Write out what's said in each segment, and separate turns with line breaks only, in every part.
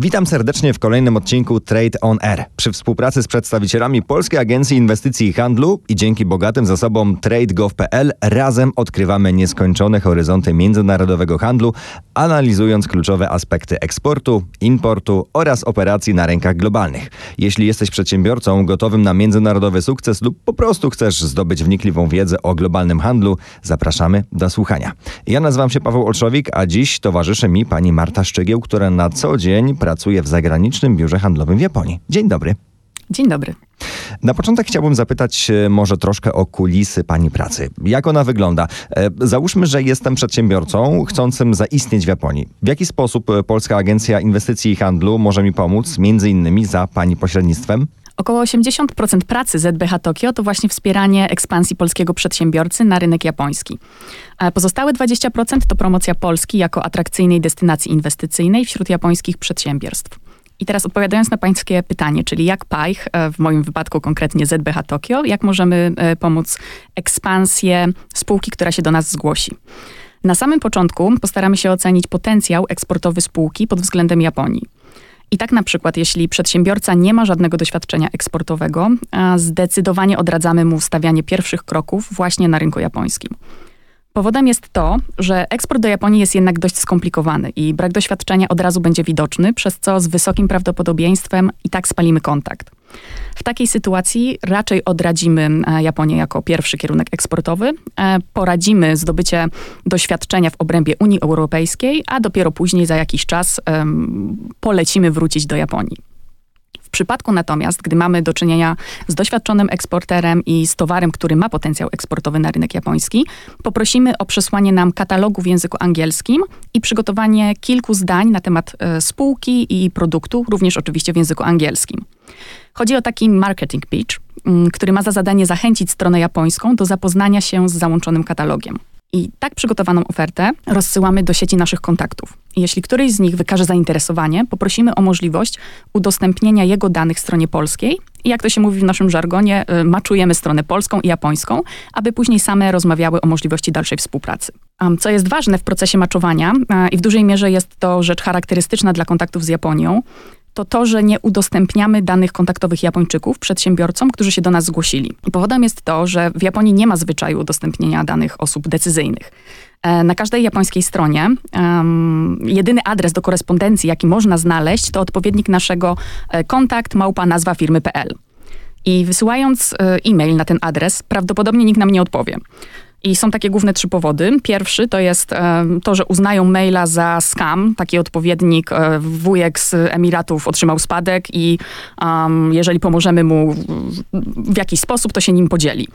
Witam serdecznie w kolejnym odcinku Trade on Air. Przy współpracy z przedstawicielami Polskiej Agencji Inwestycji i Handlu i dzięki bogatym zasobom TradeGov.pl razem odkrywamy nieskończone horyzonty międzynarodowego handlu, analizując kluczowe aspekty eksportu, importu oraz operacji na rynkach globalnych. Jeśli jesteś przedsiębiorcą gotowym na międzynarodowy sukces lub po prostu chcesz zdobyć wnikliwą wiedzę o globalnym handlu, zapraszamy do słuchania. Ja nazywam się Paweł Olszowik, a dziś towarzyszy mi pani Marta Szczygieł, która na co dzień pracuje w zagranicznym biurze handlowym w Japonii. Dzień dobry.
Dzień dobry.
Na początek chciałbym zapytać e, może troszkę o kulisy pani pracy. Jak ona wygląda? E, załóżmy, że jestem przedsiębiorcą chcącym zaistnieć w Japonii. W jaki sposób e, Polska Agencja Inwestycji i Handlu może mi pomóc, między innymi za pani pośrednictwem?
Około 80% pracy ZBH Tokio to właśnie wspieranie ekspansji polskiego przedsiębiorcy na rynek japoński. A pozostałe 20% to promocja Polski jako atrakcyjnej destynacji inwestycyjnej wśród japońskich przedsiębiorstw. I teraz odpowiadając na pańskie pytanie, czyli jak PAIH, e, w moim wypadku konkretnie ZBH Tokio, jak możemy e, pomóc ekspansję spółki, która się do nas zgłosi. Na samym początku postaramy się ocenić potencjał eksportowy spółki pod względem Japonii. I tak na przykład, jeśli przedsiębiorca nie ma żadnego doświadczenia eksportowego, zdecydowanie odradzamy mu stawianie pierwszych kroków właśnie na rynku japońskim. Powodem jest to, że eksport do Japonii jest jednak dość skomplikowany i brak doświadczenia od razu będzie widoczny, przez co z wysokim prawdopodobieństwem i tak spalimy kontakt. W takiej sytuacji raczej odradzimy e, Japonię jako pierwszy kierunek eksportowy, e, poradzimy zdobycie doświadczenia w obrębie Unii Europejskiej, a dopiero później za jakiś czas polecimy wrócić do Japonii. W przypadku natomiast, gdy mamy do czynienia z doświadczonym eksporterem i z towarem, który ma potencjał eksportowy na rynek japoński, poprosimy o przesłanie nam katalogu w języku angielskim i przygotowanie kilku zdań na temat e, spółki i produktu, również oczywiście w języku angielskim. Chodzi o taki marketing pitch, mm, który ma za zadanie zachęcić stronę japońską do zapoznania się z załączonym katalogiem. I tak przygotowaną ofertę rozsyłamy do sieci naszych kontaktów. Jeśli któryś z nich wykaże zainteresowanie, poprosimy o możliwość udostępnienia jego danych stronie polskiej i jak to się mówi w naszym żargonie, y, maczujemy stronę polską i japońską, aby później same rozmawiały o możliwości dalszej współpracy. Co jest ważne w procesie maczowania i w dużej mierze jest to rzecz charakterystyczna dla kontaktów z Japonią, to to, że nie udostępniamy danych kontaktowych Japończyków przedsiębiorcom, którzy się do nas zgłosili. I powodem jest to, że w Japonii nie ma zwyczaju udostępnienia danych osób decyzyjnych. E, na każdej japońskiej stronie um, jedyny adres do korespondencji, jaki można znaleźć, to odpowiednik naszego e, kontakt małpa nazwa firmy.pl. I wysyłając e, e-mail na ten adres, prawdopodobnie nikt nam nie odpowie. I są takie główne trzy powody. Pierwszy to jest to, że uznają maila za scam, taki odpowiednik e, wujek z Emiratów otrzymał spadek i um, jeżeli pomożemy mu w jakiś sposób, to się nim podzieli.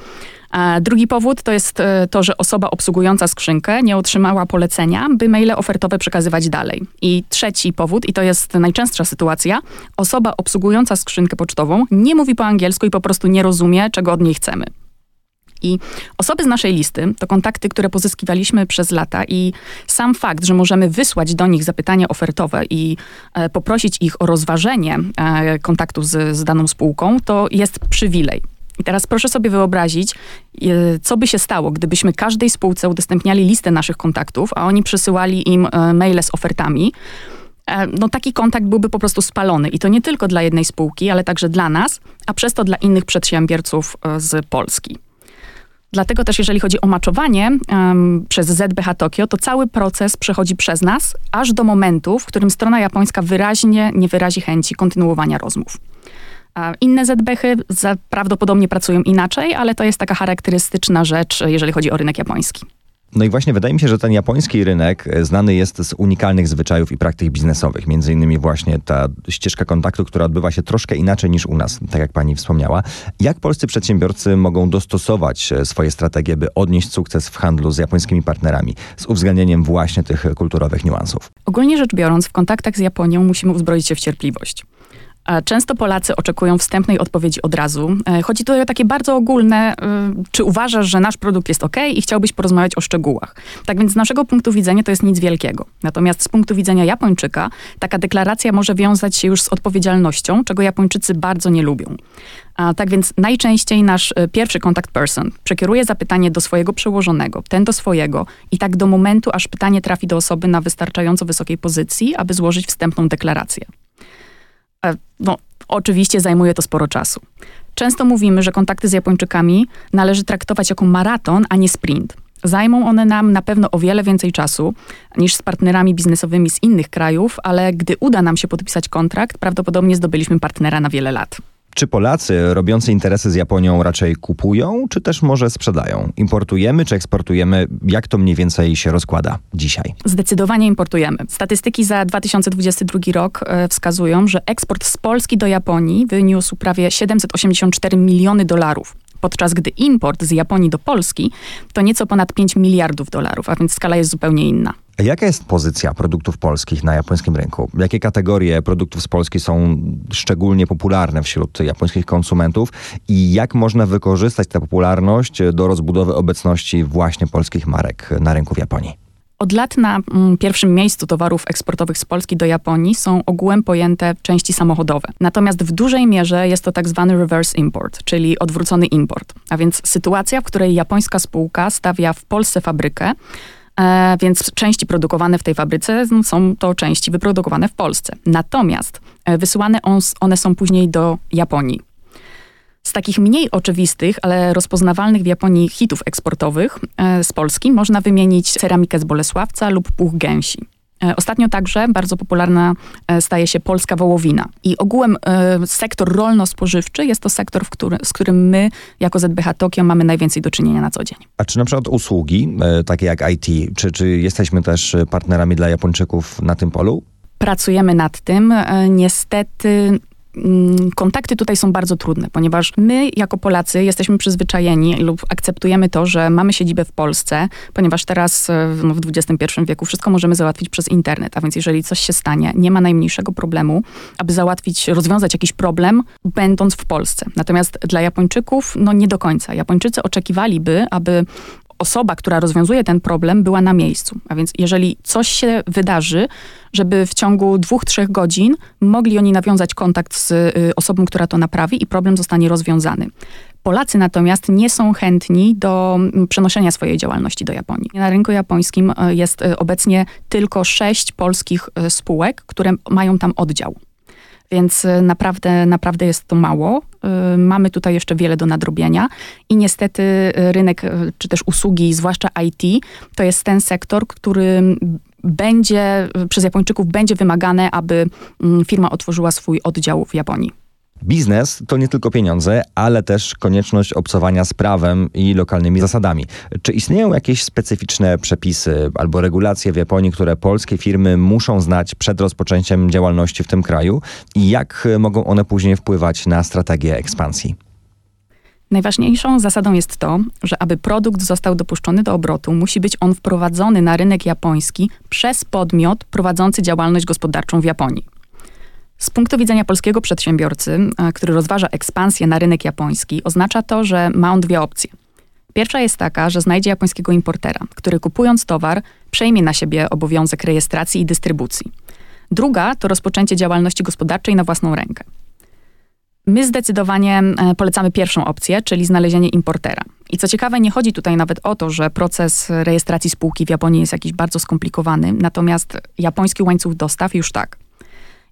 Drugi powód to jest e, to, że osoba obsługująca skrzynkę nie otrzymała polecenia, by maile ofertowe przekazywać dalej. I trzeci powód, i to jest najczęstsza sytuacja, osoba obsługująca skrzynkę pocztową nie mówi po angielsku i po prostu nie rozumie, czego od niej chcemy. I osoby z naszej listy to kontakty, które pozyskiwaliśmy przez lata i sam fakt, że możemy wysłać do nich zapytania ofertowe i e, poprosić ich o rozważenie e, kontaktu z, z daną spółką, to jest przywilej. I teraz proszę sobie wyobrazić, e, co by się stało, gdybyśmy każdej spółce udostępniali listę naszych kontaktów, a oni przesyłali im e, maile z ofertami. E, no taki kontakt byłby po prostu spalony. I to nie tylko dla jednej spółki, ale także dla nas, a przez to dla innych przedsiębiorców z Polski. Dlatego też, jeżeli chodzi o maczowanie um, przez ZBH Tokio, to cały proces przechodzi przez nas, aż do momentu, w którym strona japońska wyraźnie nie wyrazi chęci kontynuowania rozmów. Inne ZBHy prawdopodobnie pracują inaczej, ale to jest taka charakterystyczna rzecz, jeżeli chodzi o rynek japoński.
No i właśnie wydaje mi się, że ten japoński rynek e, znany jest z unikalnych zwyczajów i praktyk biznesowych. Między innymi właśnie ta ścieżka kontaktu, która odbywa się troszkę inaczej niż u nas, tak jak pani wspomniała. Jak polscy przedsiębiorcy mogą dostosować e, swoje strategie, by odnieść sukces w handlu z japońskimi partnerami, z uwzględnieniem właśnie tych kulturowych niuansów?
Ogólnie rzecz biorąc, w kontaktach z Japonią musimy uzbroić się w cierpliwość. Często Polacy oczekują wstępnej odpowiedzi od razu. E, chodzi tutaj o takie bardzo ogólne, e, czy uważasz, że nasz produkt jest ok i chciałbyś porozmawiać o szczegółach. Tak więc z naszego punktu widzenia to jest nic wielkiego. Natomiast z punktu widzenia Japończyka taka deklaracja może wiązać się już z odpowiedzialnością, czego Japończycy bardzo nie lubią. A tak więc najczęściej nasz e, pierwszy contact person przekieruje zapytanie do swojego przełożonego, ten do swojego i tak do momentu, aż pytanie trafi do osoby na wystarczająco wysokiej pozycji, aby złożyć wstępną deklarację. No, oczywiście zajmuje to sporo czasu. Często mówimy, że kontakty z Japończykami należy traktować jako maraton, a nie sprint. Zajmą one nam na pewno o wiele więcej czasu niż z partnerami biznesowymi z innych krajów, ale gdy uda nam się podpisać kontrakt, prawdopodobnie zdobyliśmy partnera na wiele lat.
Czy Polacy robiący interesy z Japonią raczej kupują, czy też może sprzedają? Importujemy czy eksportujemy? Jak to mniej więcej się rozkłada dzisiaj?
Zdecydowanie importujemy. Statystyki za 2022 rok e, wskazują, że eksport z Polski do Japonii wyniósł prawie 784 miliony dolarów podczas gdy import z Japonii do Polski to nieco ponad 5 miliardów dolarów, a więc skala jest zupełnie inna.
Jaka jest pozycja produktów polskich na japońskim rynku? Jakie kategorie produktów z Polski są szczególnie popularne wśród japońskich konsumentów i jak można wykorzystać tę popularność do rozbudowy obecności właśnie polskich marek na rynku w Japonii?
Od lat na mm, pierwszym miejscu towarów eksportowych z Polski do Japonii są ogółem pojęte części samochodowe. Natomiast w dużej mierze jest to tak zwany reverse import, czyli odwrócony import. A więc sytuacja, w której japońska spółka stawia w Polsce fabrykę, więc części produkowane w tej fabryce no, są to części wyprodukowane w Polsce. Natomiast e, wysyłane one są później do Japonii. Z takich mniej oczywistych, ale rozpoznawalnych w Japonii hitów eksportowych e, z Polski można wymienić ceramikę z Bolesławca lub puch gęsi. E, ostatnio także bardzo popularna e, staje się polska wołowina. I ogółem sektor rolno-spożywczy jest to sektor, który, z którym my jako ZBH Tokio mamy najwięcej do czynienia na co dzień.
A czy na przykład usługi, takie jak IT, czy, czy jesteśmy też partnerami dla Japończyków na tym polu?
Pracujemy nad tym. Niestety kontakty tutaj są bardzo trudne, ponieważ my jako Polacy jesteśmy przyzwyczajeni lub akceptujemy to, że mamy siedzibę w Polsce, ponieważ teraz e, no, w XXI wieku wszystko możemy załatwić przez internet, a więc jeżeli coś się stanie, nie ma najmniejszego problemu, aby załatwić, rozwiązać jakiś problem, będąc w Polsce. Natomiast dla Japończyków, no nie do końca. Japończycy oczekiwaliby, aby osoba, która rozwiązuje ten problem, była na miejscu. A więc jeżeli coś się wydarzy, żeby w ciągu dwóch, trzech godzin mogli oni nawiązać kontakt z y, osobą, która to naprawi i problem zostanie rozwiązany. Polacy natomiast nie są chętni do mm, przenoszenia swojej działalności do Japonii. Na rynku japońskim y, jest y, obecnie tylko sześć polskich spółek, które mają tam oddział więc y, naprawdę, naprawdę jest to mało. Y, mamy tutaj jeszcze wiele do nadrobienia i niestety y, rynek, czy też usługi, zwłaszcza IT, to jest ten sektor, który będzie, przez Japończyków będzie wymagane, aby mm, firma otworzyła swój oddział w Japonii.
Biznes to nie tylko pieniądze, ale też konieczność obcowania z prawem i lokalnymi zasadami. Czy istnieją jakieś specyficzne przepisy albo regulacje w Japonii, które polskie firmy muszą znać przed rozpoczęciem działalności w tym kraju i jak mogą one później wpływać na strategię ekspansji?
Najważniejszą zasadą jest to, że aby produkt został dopuszczony do obrotu, musi być on wprowadzony na rynek japoński przez podmiot prowadzący działalność gospodarczą w Japonii. Z punktu widzenia polskiego przedsiębiorcy, e, który rozważa ekspansję na rynek japoński, oznacza to, że ma on dwie opcje. Pierwsza jest taka, że znajdzie japońskiego importera, który kupując towar przejmie na siebie obowiązek rejestracji i dystrybucji. Druga to rozpoczęcie działalności gospodarczej na własną rękę. My zdecydowanie e, polecamy pierwszą opcję, czyli znalezienie importera. I co ciekawe, nie chodzi tutaj nawet o to, że proces rejestracji spółki w Japonii jest jakiś bardzo skomplikowany, natomiast japoński łańcuch dostaw już tak.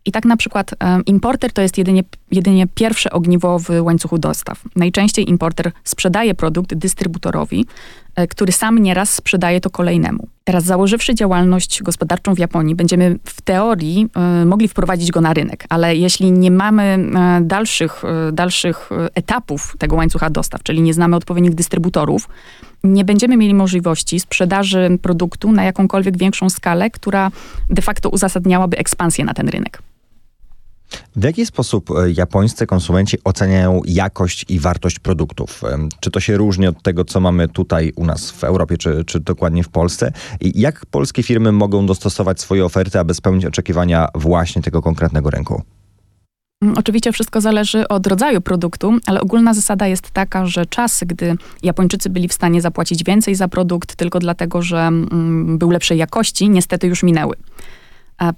I tak na przykład importer to jest jedynie, jedynie pierwsze ogniwo w łańcuchu dostaw. Najczęściej importer sprzedaje produkt dystrybutorowi, e, który sam nieraz sprzedaje to kolejnemu. Teraz założywszy działalność gospodarczą w Japonii, będziemy w teorii y, mogli wprowadzić go na rynek, ale jeśli nie mamy dalszych, dalszych etapów tego łańcucha dostaw, czyli nie znamy odpowiednich dystrybutorów, nie będziemy mieli możliwości sprzedaży produktu na jakąkolwiek większą skalę, która de facto uzasadniałaby ekspansję na ten rynek.
W jaki sposób e, japońscy konsumenci oceniają jakość i wartość produktów? Czy to się różni od tego, co mamy tutaj u nas w Europie, czy, czy dokładnie w Polsce? I jak polskie firmy mogą dostosować swoje oferty, aby spełnić oczekiwania właśnie tego konkretnego rynku?
Mm, oczywiście wszystko zależy od rodzaju produktu, ale ogólna zasada jest taka, że czasy, gdy Japończycy byli w stanie zapłacić więcej za produkt tylko dlatego, że mm, był lepszej jakości, niestety już minęły.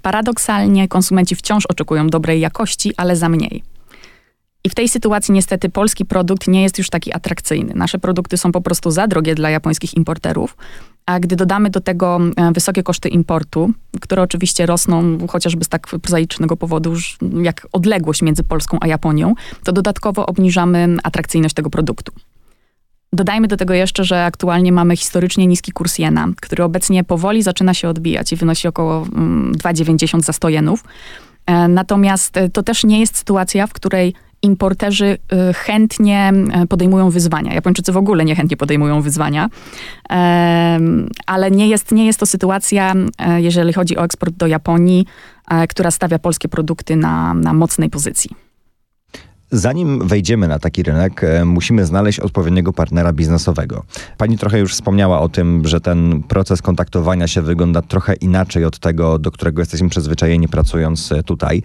Paradoksalnie konsumenci wciąż oczekują dobrej jakości, ale za mniej. I w tej sytuacji niestety polski produkt nie jest już taki atrakcyjny. Nasze produkty są po prostu za drogie dla japońskich importerów. A gdy dodamy do tego e, wysokie koszty importu, które oczywiście rosną chociażby z tak prozaicznego powodu, jak odległość między Polską a Japonią, to dodatkowo obniżamy atrakcyjność tego produktu. Dodajmy do tego jeszcze, że aktualnie mamy historycznie niski kurs jena, który obecnie powoli zaczyna się odbijać i wynosi około 2,90 mm, za 100 jenów. E, natomiast e, to też nie jest sytuacja, w której importerzy y, chętnie e, podejmują wyzwania. Japończycy w ogóle niechętnie podejmują wyzwania, ale nie jest, nie jest to sytuacja, e, jeżeli chodzi o eksport do Japonii, e, która stawia polskie produkty na, na mocnej pozycji.
Zanim wejdziemy na taki rynek, e, musimy znaleźć odpowiedniego partnera biznesowego. Pani trochę już wspomniała o tym, że ten proces kontaktowania się wygląda trochę inaczej od tego, do którego jesteśmy przyzwyczajeni pracując e, tutaj.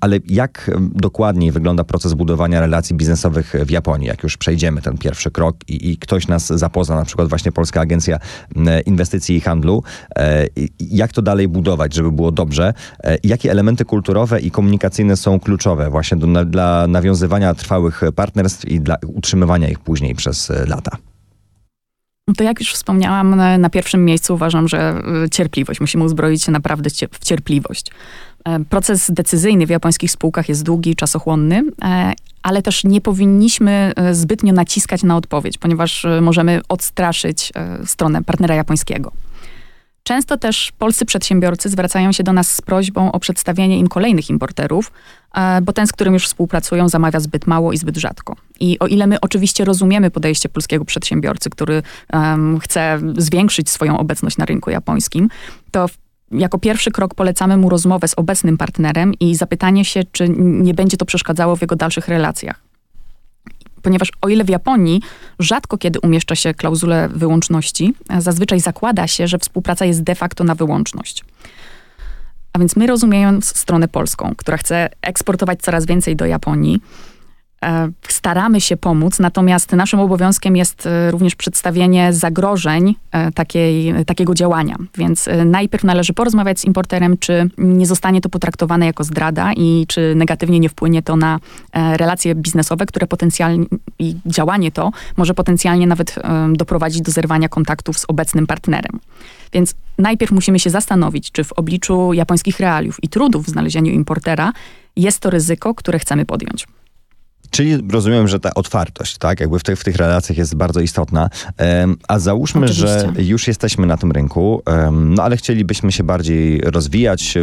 Ale jak dokładniej wygląda proces budowania relacji biznesowych w Japonii, jak już przejdziemy ten pierwszy krok i, i ktoś nas zapozna, na przykład właśnie Polska Agencja Inwestycji i Handlu, e, jak to dalej budować, żeby było dobrze? Jakie elementy kulturowe i komunikacyjne są kluczowe właśnie do, dla nawiązywania trwałych partnerstw i dla utrzymywania ich później przez e, lata?
No to jak już wspomniałam, na pierwszym miejscu uważam, że e, cierpliwość. Musimy uzbroić się naprawdę w cierpliwość. E, proces decyzyjny w japońskich spółkach jest długi, czasochłonny, ale też nie powinniśmy zbytnio naciskać na odpowiedź, ponieważ możemy odstraszyć stronę partnera japońskiego. Często też polscy przedsiębiorcy zwracają się do nas z prośbą o przedstawienie im kolejnych importerów, e, bo ten, z którym już współpracują, zamawia zbyt mało i zbyt rzadko. I o ile my oczywiście rozumiemy podejście polskiego przedsiębiorcy, który um, chce zwiększyć swoją obecność na rynku japońskim, to jako pierwszy krok polecamy mu rozmowę z obecnym partnerem i zapytanie się, czy nie będzie to przeszkadzało w jego dalszych relacjach ponieważ o ile w Japonii rzadko kiedy umieszcza się klauzulę wyłączności, zazwyczaj zakłada się, że współpraca jest de facto na wyłączność. A więc my rozumiejąc stronę polską, która chce eksportować coraz więcej do Japonii, staramy się pomóc, natomiast naszym obowiązkiem jest e, również przedstawienie zagrożeń e, takiej, takiego działania. Więc najpierw należy porozmawiać z importerem, czy nie zostanie to potraktowane jako zdrada i czy negatywnie nie wpłynie to na relacje biznesowe, które potencjalnie i działanie to może potencjalnie nawet doprowadzić do zerwania kontaktów z obecnym partnerem. Więc najpierw musimy się zastanowić, czy w obliczu japońskich realiów i trudów w znalezieniu importera jest to ryzyko, które chcemy podjąć.
Czyli rozumiem, że ta otwartość, tak, jakby w, tych, w tych relacjach jest bardzo istotna. Um, a załóżmy, Oczywiście. że już jesteśmy na tym rynku, um, no ale chcielibyśmy się bardziej rozwijać,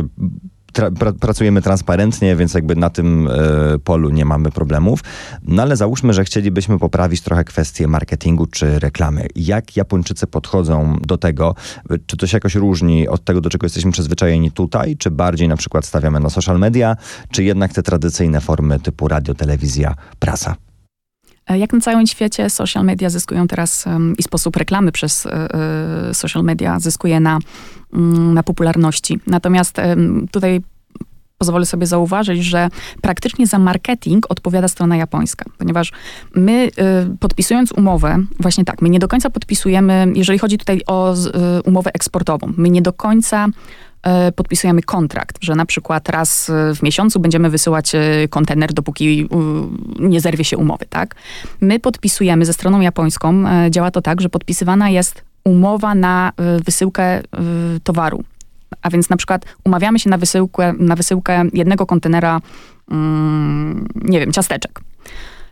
tra pracujemy transparentnie, więc jakby na tym e, polu nie mamy problemów. No ale załóżmy, że chcielibyśmy poprawić trochę kwestie marketingu czy reklamy. Jak Japończycy podchodzą do tego? Czy to się jakoś różni od tego, do czego jesteśmy przyzwyczajeni tutaj? Czy bardziej na przykład stawiamy na social media? Czy jednak te tradycyjne formy typu radio, telewizja, prasa?
E, jak na całym świecie social media zyskują teraz i sposób reklamy przez y, y, social media zyskuje na, um, na popularności. Natomiast tutaj pozwolę sobie zauważyć, że praktycznie za marketing odpowiada strona japońska, ponieważ my y, podpisując umowę, właśnie tak, my nie do końca podpisujemy, jeżeli chodzi tutaj o y, umowę eksportową, my nie do końca E, podpisujemy kontrakt, że na przykład raz e, w miesiącu będziemy wysyłać e, kontener, dopóki nie zerwie się umowy, tak? My podpisujemy ze stroną japońską, działa to tak, że podpisywana jest umowa na wysyłkę towaru. A więc na przykład umawiamy się na wysyłkę, na wysyłkę jednego kontenera, mm, nie wiem, ciasteczek.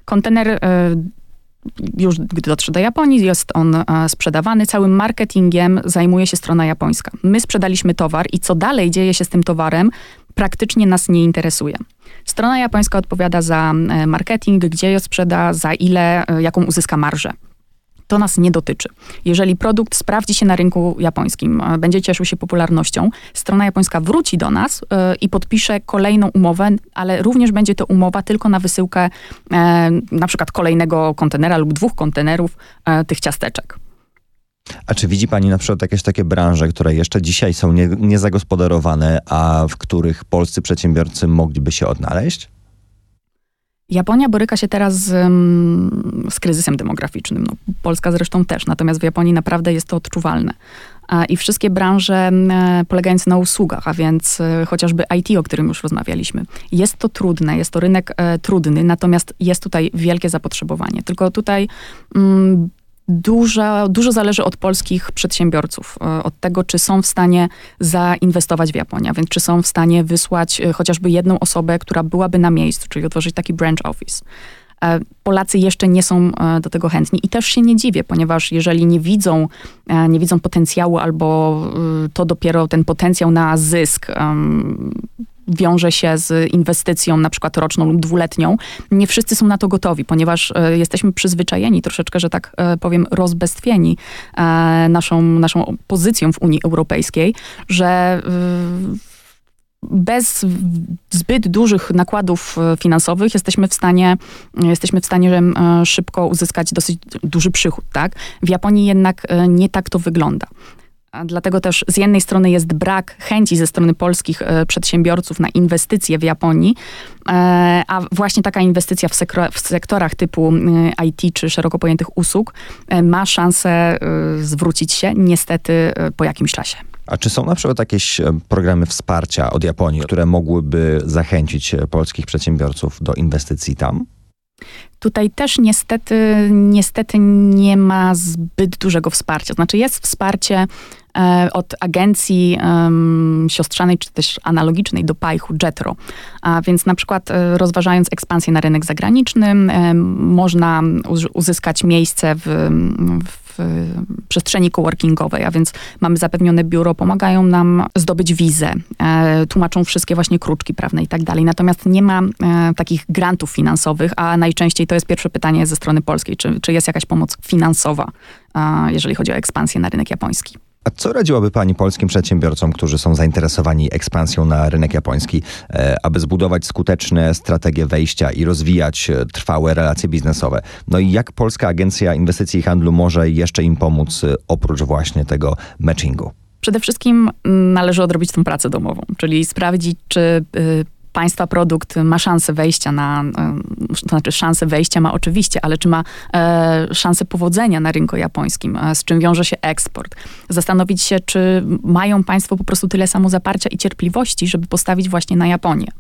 Kontener już gdy dotrze do Japonii, jest on e, sprzedawany. Całym marketingiem zajmuje się strona japońska. My sprzedaliśmy towar i co dalej dzieje się z tym towarem, praktycznie nas nie interesuje. Strona japońska odpowiada za e, marketing, gdzie ją sprzeda, za ile, jaką uzyska marżę to nas nie dotyczy. Jeżeli produkt sprawdzi się na rynku japońskim, e, będzie cieszył się popularnością, strona japońska wróci do nas e, i podpisze kolejną umowę, ale również będzie to umowa tylko na wysyłkę e, na przykład kolejnego kontenera lub dwóch kontenerów tych ciasteczek.
A czy widzi Pani na przykład jakieś takie branże, które jeszcze dzisiaj są nie, niezagospodarowane, a w których polscy przedsiębiorcy mogliby się odnaleźć?
Japonia boryka się teraz z, z kryzysem demograficznym. No, Polska zresztą też, natomiast w Japonii naprawdę jest to odczuwalne. i wszystkie branże polegające na usługach, a więc chociażby IT, o którym już rozmawialiśmy. Jest to trudne, jest to rynek trudny, natomiast jest tutaj wielkie zapotrzebowanie. Tylko tutaj mm, dużo, dużo zależy od polskich przedsiębiorców, e, od tego, czy są w stanie zainwestować w Japonię, więc czy są w stanie wysłać e, chociażby jedną osobę, która byłaby na miejscu, czyli otworzyć taki branch office. E, Polacy jeszcze nie są do tego chętni i też się nie dziwię, ponieważ jeżeli nie widzą, nie widzą potencjału albo to dopiero ten potencjał na zysk wiąże się z inwestycją na przykład roczną lub dwuletnią, nie wszyscy są na to gotowi, ponieważ e, jesteśmy przyzwyczajeni troszeczkę, że tak e, powiem, rozbestwieni e, naszą, naszą pozycją w Unii Europejskiej, że bez zbyt dużych nakładów finansowych jesteśmy w stanie, jesteśmy w stanie szybko uzyskać dosyć duży przychód, tak? W Japonii jednak nie tak to wygląda. Dlatego też z jednej strony jest brak chęci ze strony polskich e, przedsiębiorców na inwestycje w Japonii, e, a właśnie taka inwestycja w, sektorach typu e, IT czy szeroko pojętych usług ma szansę zwrócić się niestety po jakimś czasie.
A czy są na przykład jakieś programy wsparcia od Japonii, które mogłyby zachęcić polskich przedsiębiorców do inwestycji tam?
Tutaj też niestety, niestety nie ma zbyt dużego wsparcia. Znaczy jest wsparcie od agencji um, siostrzanej, czy też analogicznej do Pajchu, Jetro. A więc na przykład e, rozważając ekspansję na rynek zagraniczny, e, można uzyskać miejsce w, w przestrzeni coworkingowej, a więc mamy zapewnione biuro, pomagają nam zdobyć wizę, e, tłumaczą wszystkie właśnie kruczki prawne i tak dalej. Natomiast nie ma e, takich grantów finansowych, a najczęściej to jest pierwsze pytanie ze strony polskiej, czy, czy jest jakaś pomoc finansowa, jeżeli chodzi o ekspansję na rynek japoński.
A co radziłaby Pani polskim przedsiębiorcom, którzy są zainteresowani ekspansją na rynek japoński, e, aby zbudować skuteczne strategie wejścia i rozwijać e, trwałe relacje biznesowe? No i jak Polska Agencja Inwestycji i Handlu może jeszcze im pomóc e, oprócz właśnie tego matchingu?
Przede wszystkim mm, należy odrobić tę pracę domową, czyli sprawdzić, czy państwa produkt ma szansę wejścia na, to znaczy szansę wejścia ma oczywiście, ale czy ma e, szansę powodzenia na rynku japońskim, e, z czym wiąże się eksport. Zastanowić się, czy mają państwo po prostu tyle samo zaparcia i cierpliwości, żeby postawić właśnie na Japonię.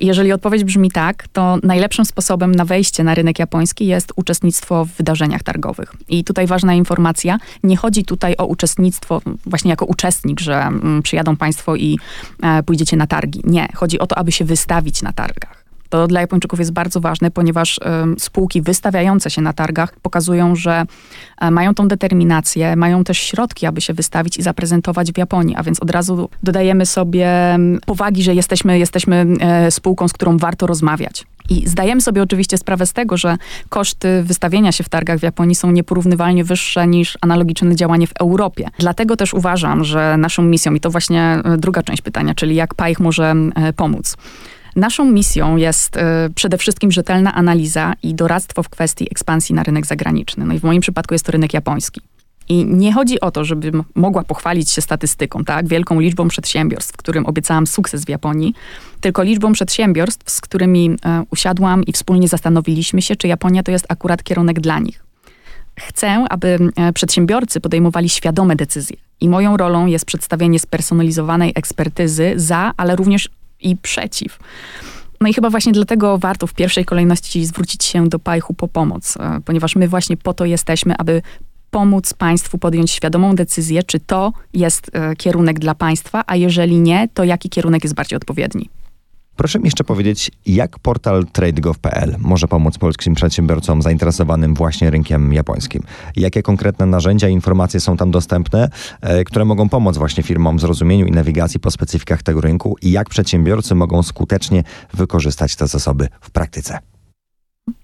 Jeżeli odpowiedź brzmi tak, to najlepszym sposobem na wejście na rynek japoński jest uczestnictwo w wydarzeniach targowych. I tutaj ważna informacja, nie chodzi tutaj o uczestnictwo właśnie jako uczestnik, że mm, przyjadą państwo i e, pójdziecie na targi. Nie, chodzi o to, aby się wystawić na targach. To dla Japończyków jest bardzo ważne, ponieważ spółki wystawiające się na targach pokazują, że e, mają tą determinację, mają też środki, aby się wystawić i zaprezentować w Japonii, a więc od razu dodajemy sobie powagi, że jesteśmy, jesteśmy e, spółką, z którą warto rozmawiać. I zdajemy sobie oczywiście sprawę z tego, że koszty wystawienia się w targach w Japonii są nieporównywalnie wyższe niż analogiczne działanie w Europie. Dlatego też uważam, że naszą misją, i to właśnie e, druga część pytania, czyli jak PAIH może pomóc. Naszą misją jest y, przede wszystkim rzetelna analiza i doradztwo w kwestii ekspansji na rynek zagraniczny. No i w moim przypadku jest to rynek japoński. I nie chodzi o to, żebym mogła pochwalić się statystyką, tak, wielką liczbą przedsiębiorstw, którym obiecałam sukces w Japonii, tylko liczbą przedsiębiorstw, z którymi y, usiadłam i wspólnie zastanowiliśmy się, czy Japonia to jest akurat kierunek dla nich. Chcę, aby e, przedsiębiorcy podejmowali świadome decyzje. I moją rolą jest przedstawienie spersonalizowanej ekspertyzy za, ale również i przeciw. No i chyba właśnie dlatego warto w pierwszej kolejności zwrócić się do Pajchu po pomoc, e, ponieważ my właśnie po to jesteśmy, aby pomóc państwu podjąć świadomą decyzję, czy to jest e, kierunek dla państwa, a jeżeli nie, to jaki kierunek jest bardziej odpowiedni.
Proszę mi jeszcze powiedzieć, jak portal tradegov.pl może pomóc polskim przedsiębiorcom zainteresowanym właśnie rynkiem japońskim? Jakie konkretne narzędzia i informacje są tam dostępne, e, które mogą pomóc właśnie firmom w zrozumieniu i nawigacji po specyfikach tego rynku i jak przedsiębiorcy mogą skutecznie wykorzystać te zasoby w praktyce?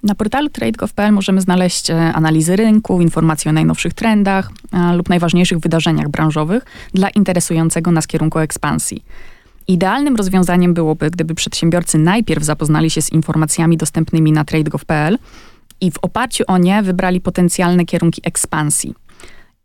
Na portalu tradegov.pl możemy znaleźć e, analizy rynku, informacje o najnowszych trendach lub najważniejszych wydarzeniach branżowych dla interesującego nas kierunku ekspansji. Idealnym rozwiązaniem byłoby, gdyby przedsiębiorcy najpierw zapoznali się z informacjami dostępnymi na tradegov.pl i w oparciu o nie wybrali potencjalne kierunki ekspansji.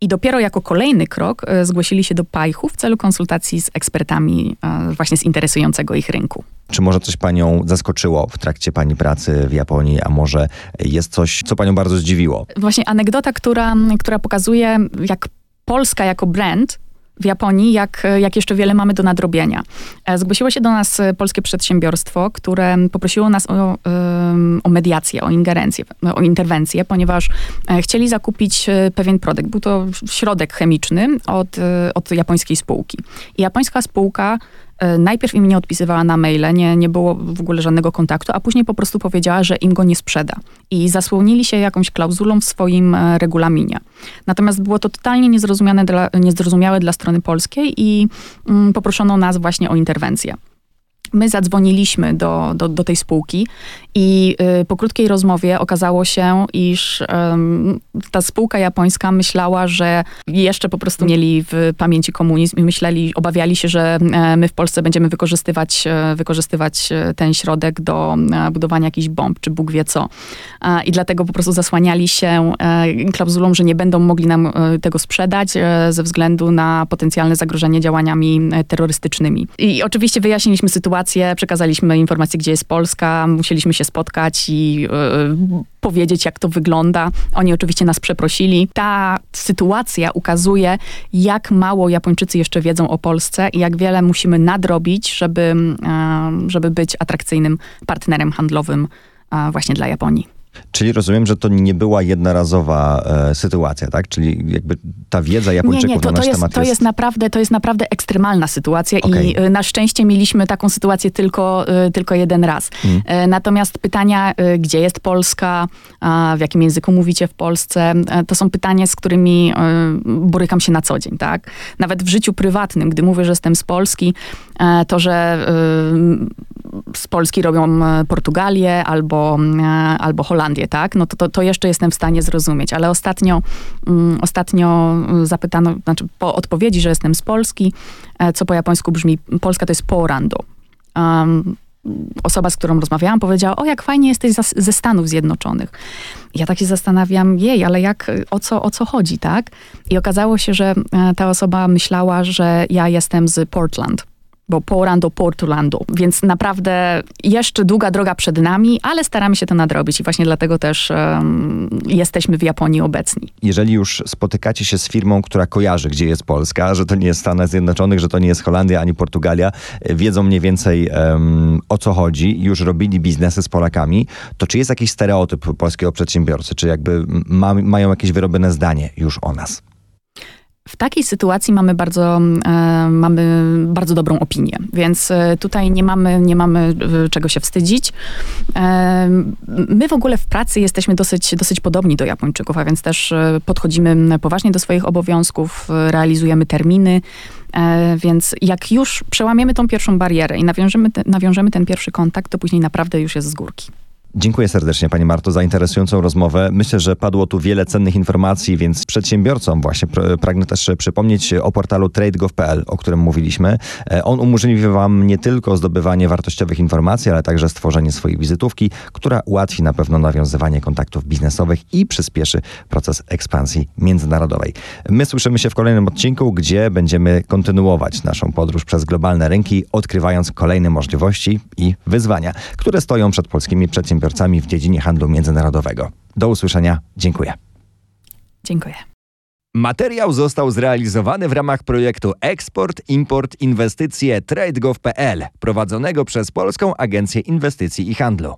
I dopiero jako kolejny krok e, zgłosili się do Pajchu w celu konsultacji z ekspertami e, właśnie z interesującego ich rynku.
Czy może coś panią zaskoczyło w trakcie pani pracy w Japonii, a może jest coś, co panią bardzo zdziwiło?
Właśnie anegdota, która, która pokazuje, jak Polska jako brand w Japonii, jak, jak jeszcze wiele mamy do nadrobienia. E, zgłosiło się do nas e, polskie przedsiębiorstwo, które poprosiło nas o, o mediację, o ingerencję, o interwencję, ponieważ e, chcieli zakupić pewien produkt. Był to środek chemiczny od, od japońskiej spółki. I japońska spółka E, najpierw im nie odpisywała na maile, nie, nie było w ogóle żadnego kontaktu, a później po prostu powiedziała, że im go nie sprzeda. I zasłonili się jakąś klauzulą w swoim e, regulaminie. Natomiast było to totalnie niezrozumiałe dla, niezrozumiałe dla strony polskiej i mm, poproszono nas właśnie o interwencję. My zadzwoniliśmy do, do, do tej spółki i y, po krótkiej rozmowie okazało się, iż y, ta spółka japońska myślała, że jeszcze po prostu mieli w pamięci komunizm i myśleli, obawiali się, że y, my w Polsce będziemy wykorzystywać, e, wykorzystywać ten środek do budowania jakichś bomb, czy Bóg wie co. I dlatego po prostu zasłaniali się klauzulą, że nie będą mogli nam tego sprzedać ze względu na potencjalne zagrożenie działaniami terrorystycznymi. I oczywiście wyjaśniliśmy sytuację, informacje, przekazaliśmy informację, gdzie jest Polska, musieliśmy się spotkać i yy, powiedzieć, jak to wygląda. Oni oczywiście nas przeprosili. Ta sytuacja ukazuje, jak mało Japończycy jeszcze wiedzą o Polsce i jak wiele musimy nadrobić, żeby, yy, żeby być atrakcyjnym partnerem handlowym yy, właśnie dla Japonii.
Czyli rozumiem, że to nie była jednorazowa e, sytuacja, tak? Czyli jakby ta wiedza Japończyków nie, nie, to,
na nasz
jest, temat
to jest... jest... naprawdę, to jest naprawdę ekstremalna sytuacja okay. i e, na szczęście mieliśmy taką sytuację tylko, e, tylko jeden raz. Hmm. E, natomiast pytania, gdzie jest Polska, w jakim języku mówicie w Polsce, to są pytania, z którymi borykam się na co dzień, tak? Nawet w życiu prywatnym, gdy mówię, że jestem z Polski, to, że z Polski robią Portugalię albo, albo Holandię, Holandię, tak? No to, to, to jeszcze jestem w stanie zrozumieć, ale ostatnio, um, ostatnio zapytano, znaczy po odpowiedzi, że jestem z Polski, e, co po japońsku brzmi, Polska to jest porando. Um, osoba, z którą rozmawiałam, powiedziała, o jak fajnie jesteś ze Stanów Zjednoczonych. Ja tak się zastanawiam, jej, ale jak, o co, o co chodzi, tak? I okazało się, że e, ta osoba myślała, że ja jestem z Portland bo Portland do Portlandu. Więc naprawdę jeszcze długa droga przed nami, ale staramy się to nadrobić i właśnie dlatego też um, jesteśmy w Japonii obecni.
Jeżeli już spotykacie się z firmą, która kojarzy, gdzie jest Polska, że to nie jest Stanów Zjednoczonych, że to nie jest Holandia ani Portugalia, wiedzą mniej więcej um, o co chodzi, już robili biznesy z Polakami, to czy jest jakiś stereotyp polskiego przedsiębiorcy, czy jakby ma, mają jakieś wyrobione zdanie już o nas?
W takiej sytuacji mamy bardzo, e, mamy bardzo dobrą opinię, więc e, tutaj nie mamy, nie mamy e, czego się wstydzić. My w ogóle w pracy jesteśmy dosyć, dosyć podobni do Japończyków, a więc też podchodzimy poważnie do swoich obowiązków, realizujemy terminy, więc jak już przełamiemy tą pierwszą barierę i nawiążemy, te, nawiążemy ten pierwszy kontakt, to później naprawdę już jest z górki.
Dziękuję serdecznie Pani Marto za interesującą rozmowę. Myślę, że padło tu wiele cennych informacji, więc przedsiębiorcom właśnie pragnę też przypomnieć o portalu tradegov.pl, o którym mówiliśmy. E, on umożliwi Wam nie tylko zdobywanie wartościowych informacji, ale także stworzenie swojej wizytówki, która ułatwi na pewno nawiązywanie kontaktów biznesowych i przyspieszy proces ekspansji międzynarodowej. My słyszymy się w kolejnym odcinku, gdzie będziemy kontynuować naszą podróż przez globalne rynki, odkrywając kolejne możliwości i wyzwania, które stoją przed polskimi przedsiębiorcami przedsiębiorcami w dziedzinie handlu międzynarodowego. Do usłyszenia. Dziękuję.
Dziękuję.
Materiał został zrealizowany w ramach projektu Eksport, Import, Inwestycje TradeGov.pl prowadzonego przez Polską Agencję Inwestycji i Handlu.